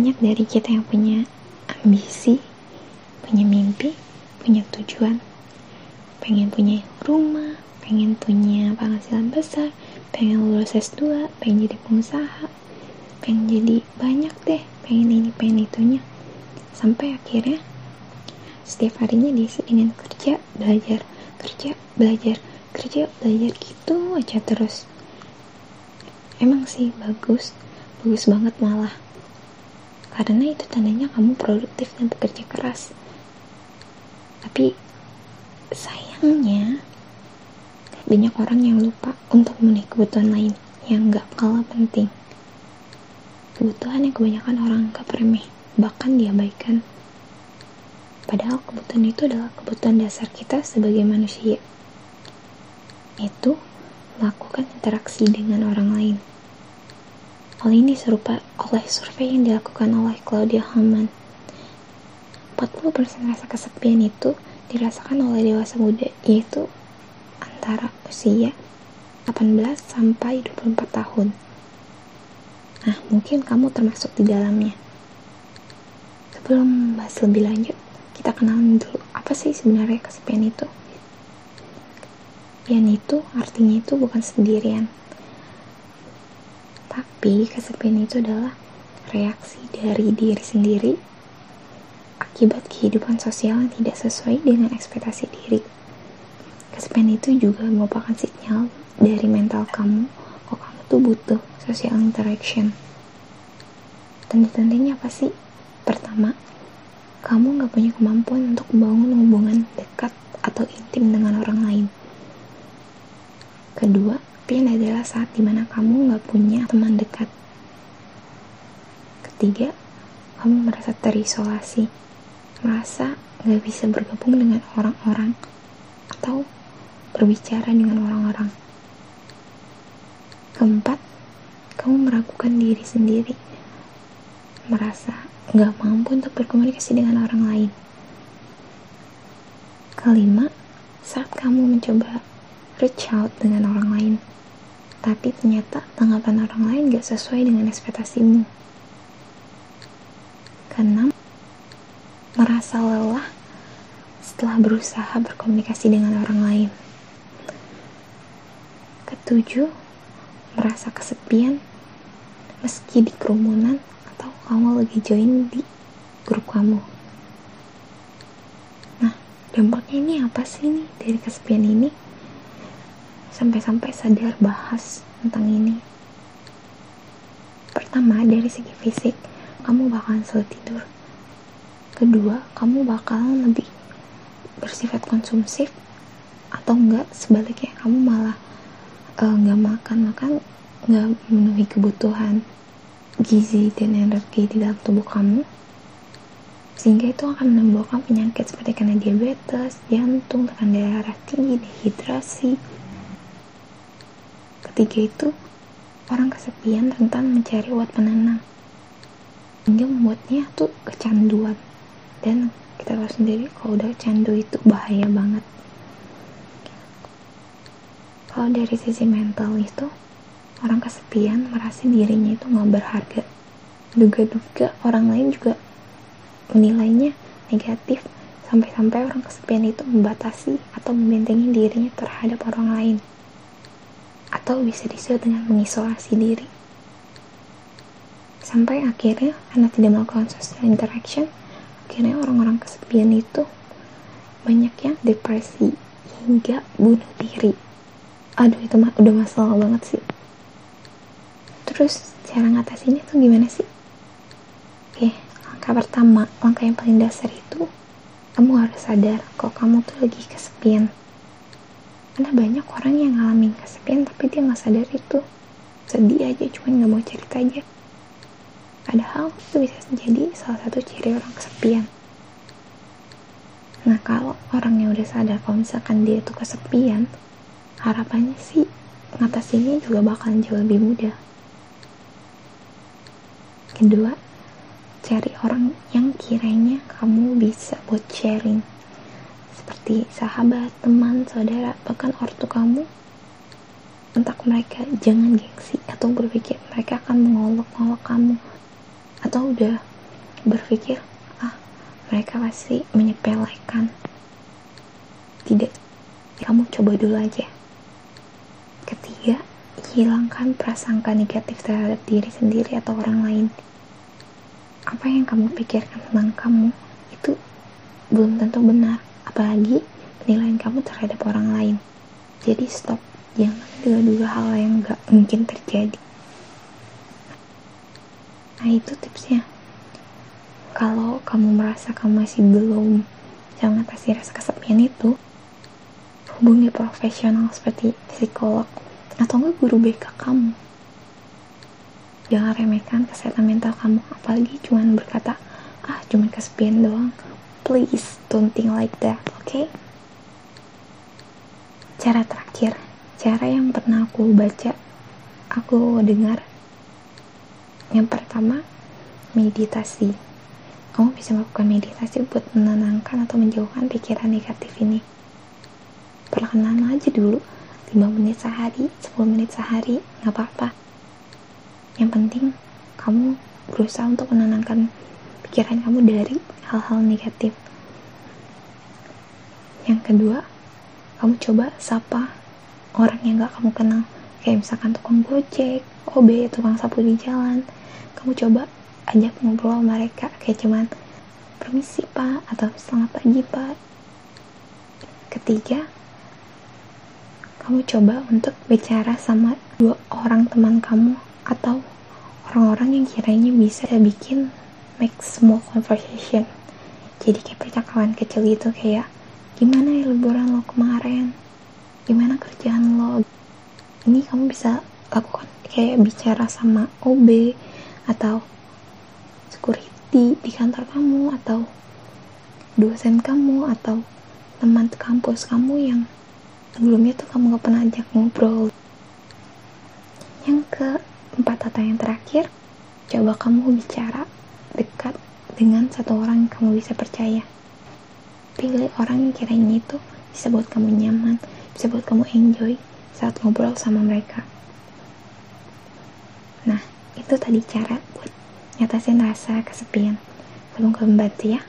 banyak dari kita yang punya ambisi, punya mimpi, punya tujuan, pengen punya rumah, pengen punya penghasilan besar, pengen lulus S2, pengen jadi pengusaha, pengen jadi banyak deh, pengen ini, pengen itunya. Sampai akhirnya setiap harinya diisi dengan kerja, belajar, kerja, belajar, kerja, belajar gitu aja terus. Emang sih bagus, bagus banget malah karena itu tandanya kamu produktif dan bekerja keras. Tapi sayangnya banyak orang yang lupa untuk memenuhi kebutuhan lain yang gak kalah penting. Kebutuhan yang kebanyakan orang remeh bahkan diabaikan. Padahal kebutuhan itu adalah kebutuhan dasar kita sebagai manusia. Itu melakukan interaksi dengan orang lain Hal ini serupa oleh survei yang dilakukan oleh Claudia Hamann. 40% rasa kesepian itu dirasakan oleh dewasa muda, yaitu antara usia 18 sampai 24 tahun. Nah, mungkin kamu termasuk di dalamnya. Sebelum bahas lebih lanjut, kita kenalan dulu apa sih sebenarnya kesepian itu. Kesepian itu artinya itu bukan sendirian, tapi kesepian itu adalah reaksi dari diri sendiri akibat kehidupan sosial yang tidak sesuai dengan ekspektasi diri. Kesepian itu juga merupakan sinyal dari mental kamu kok kamu tuh butuh social interaction. Tanda-tandanya apa sih? Pertama, kamu gak punya kemampuan untuk membangun hubungan dekat atau intim dengan orang lain. Kedua, kesepian adalah saat di mana kamu gak punya teman dekat. Ketiga, kamu merasa terisolasi, merasa gak bisa bergabung dengan orang-orang, atau berbicara dengan orang-orang. Keempat, kamu meragukan diri sendiri, merasa gak mampu untuk berkomunikasi dengan orang lain. Kelima, saat kamu mencoba reach out dengan orang lain, tapi ternyata tanggapan orang lain gak sesuai dengan ekspektasimu. Keenam, merasa lelah setelah berusaha berkomunikasi dengan orang lain. Ketujuh, merasa kesepian meski di kerumunan atau kamu lagi join di grup kamu. Nah, dampaknya ini apa sih nih dari kesepian ini? Sampai-sampai sadar bahas tentang ini. Pertama, dari segi fisik, kamu bakalan sulit tidur. Kedua, kamu bakalan lebih bersifat konsumsif atau enggak sebaliknya kamu malah uh, nggak makan makan nggak memenuhi kebutuhan gizi dan energi di dalam tubuh kamu sehingga itu akan menimbulkan penyakit seperti karena diabetes, jantung, tekanan darah tinggi, dehidrasi, Ketiga itu, orang kesepian rentan mencari obat penenang. Hingga membuatnya tuh kecanduan. Dan kita tahu sendiri kalau udah candu itu bahaya banget. Kalau dari sisi mental itu, orang kesepian merasa dirinya itu nggak berharga. Duga-duga orang lain juga menilainya negatif sampai-sampai orang kesepian itu membatasi atau membentengi dirinya terhadap orang lain atau bisa disebut dengan mengisolasi diri. Sampai akhirnya, karena tidak melakukan social interaction, akhirnya orang-orang kesepian itu banyak yang depresi hingga bunuh diri. Aduh, itu mah udah masalah banget sih. Terus, cara ngatasinnya tuh gimana sih? Oke, langkah pertama, langkah yang paling dasar itu, kamu harus sadar kalau kamu tuh lagi kesepian karena banyak orang yang ngalamin kesepian tapi dia nggak sadar itu. Sedih aja cuman nggak mau cerita aja. Padahal itu bisa menjadi salah satu ciri orang kesepian. Nah kalau orang yang udah sadar kalau misalkan dia itu kesepian harapannya sih ngatasinnya juga bakalan jauh lebih mudah. Kedua cari orang yang kiranya kamu bisa buat sharing seperti sahabat, teman, saudara, bahkan ortu kamu entah mereka jangan gengsi atau berpikir mereka akan mengolok-olok kamu. Atau udah berpikir ah mereka pasti menyepelekan. Tidak kamu coba dulu aja. Ketiga hilangkan prasangka negatif terhadap diri sendiri atau orang lain. Apa yang kamu pikirkan tentang kamu itu belum tentu benar apalagi penilaian kamu terhadap orang lain. Jadi stop. Jangan duga-duga hal yang gak mungkin terjadi. Nah itu tipsnya. Kalau kamu merasa kamu masih belum bisa mengatasi rasa kesepian itu. Hubungi profesional seperti psikolog atau enggak guru BK kamu. Jangan remehkan kesehatan mental kamu apalagi cuman berkata ah cuman kesepian doang please don't think like that oke okay? cara terakhir cara yang pernah aku baca aku dengar. Yang pertama meditasi. Kamu bisa melakukan meditasi buat menenangkan atau menjauhkan pikiran negatif ini. Perlahan aja dulu 5 menit sehari 10 menit sehari nggak apa-apa. Yang penting kamu berusaha untuk menenangkan pikiran kamu dari hal-hal negatif. Yang kedua kamu coba sapa orang yang gak kamu kenal. Kayak misalkan tukang gojek OB tukang sapu di jalan. Kamu coba ajak ngobrol mereka kayak cuman permisi pak atau selamat pagi pak. Ketiga kamu coba untuk bicara sama dua orang teman kamu atau orang-orang yang kiranya bisa bikin make small conversation. Jadi kayak percakapan kecil gitu kayak gimana ya liburan lo kemarin? Gimana kerjaan lo? Ini kamu bisa lakukan kayak bicara sama OB atau security di kantor kamu atau dosen kamu atau teman kampus kamu yang sebelumnya tuh kamu gak pernah ajak ngobrol. Yang keempat atau yang terakhir coba kamu bicara dekat dengan satu orang yang kamu bisa percaya. Pilih orang yang kiranya itu bisa buat kamu nyaman bisa buat kamu enjoy saat ngobrol sama mereka. Nah itu tadi cara buat nyatasin rasa kesepian. Semoga membantu ya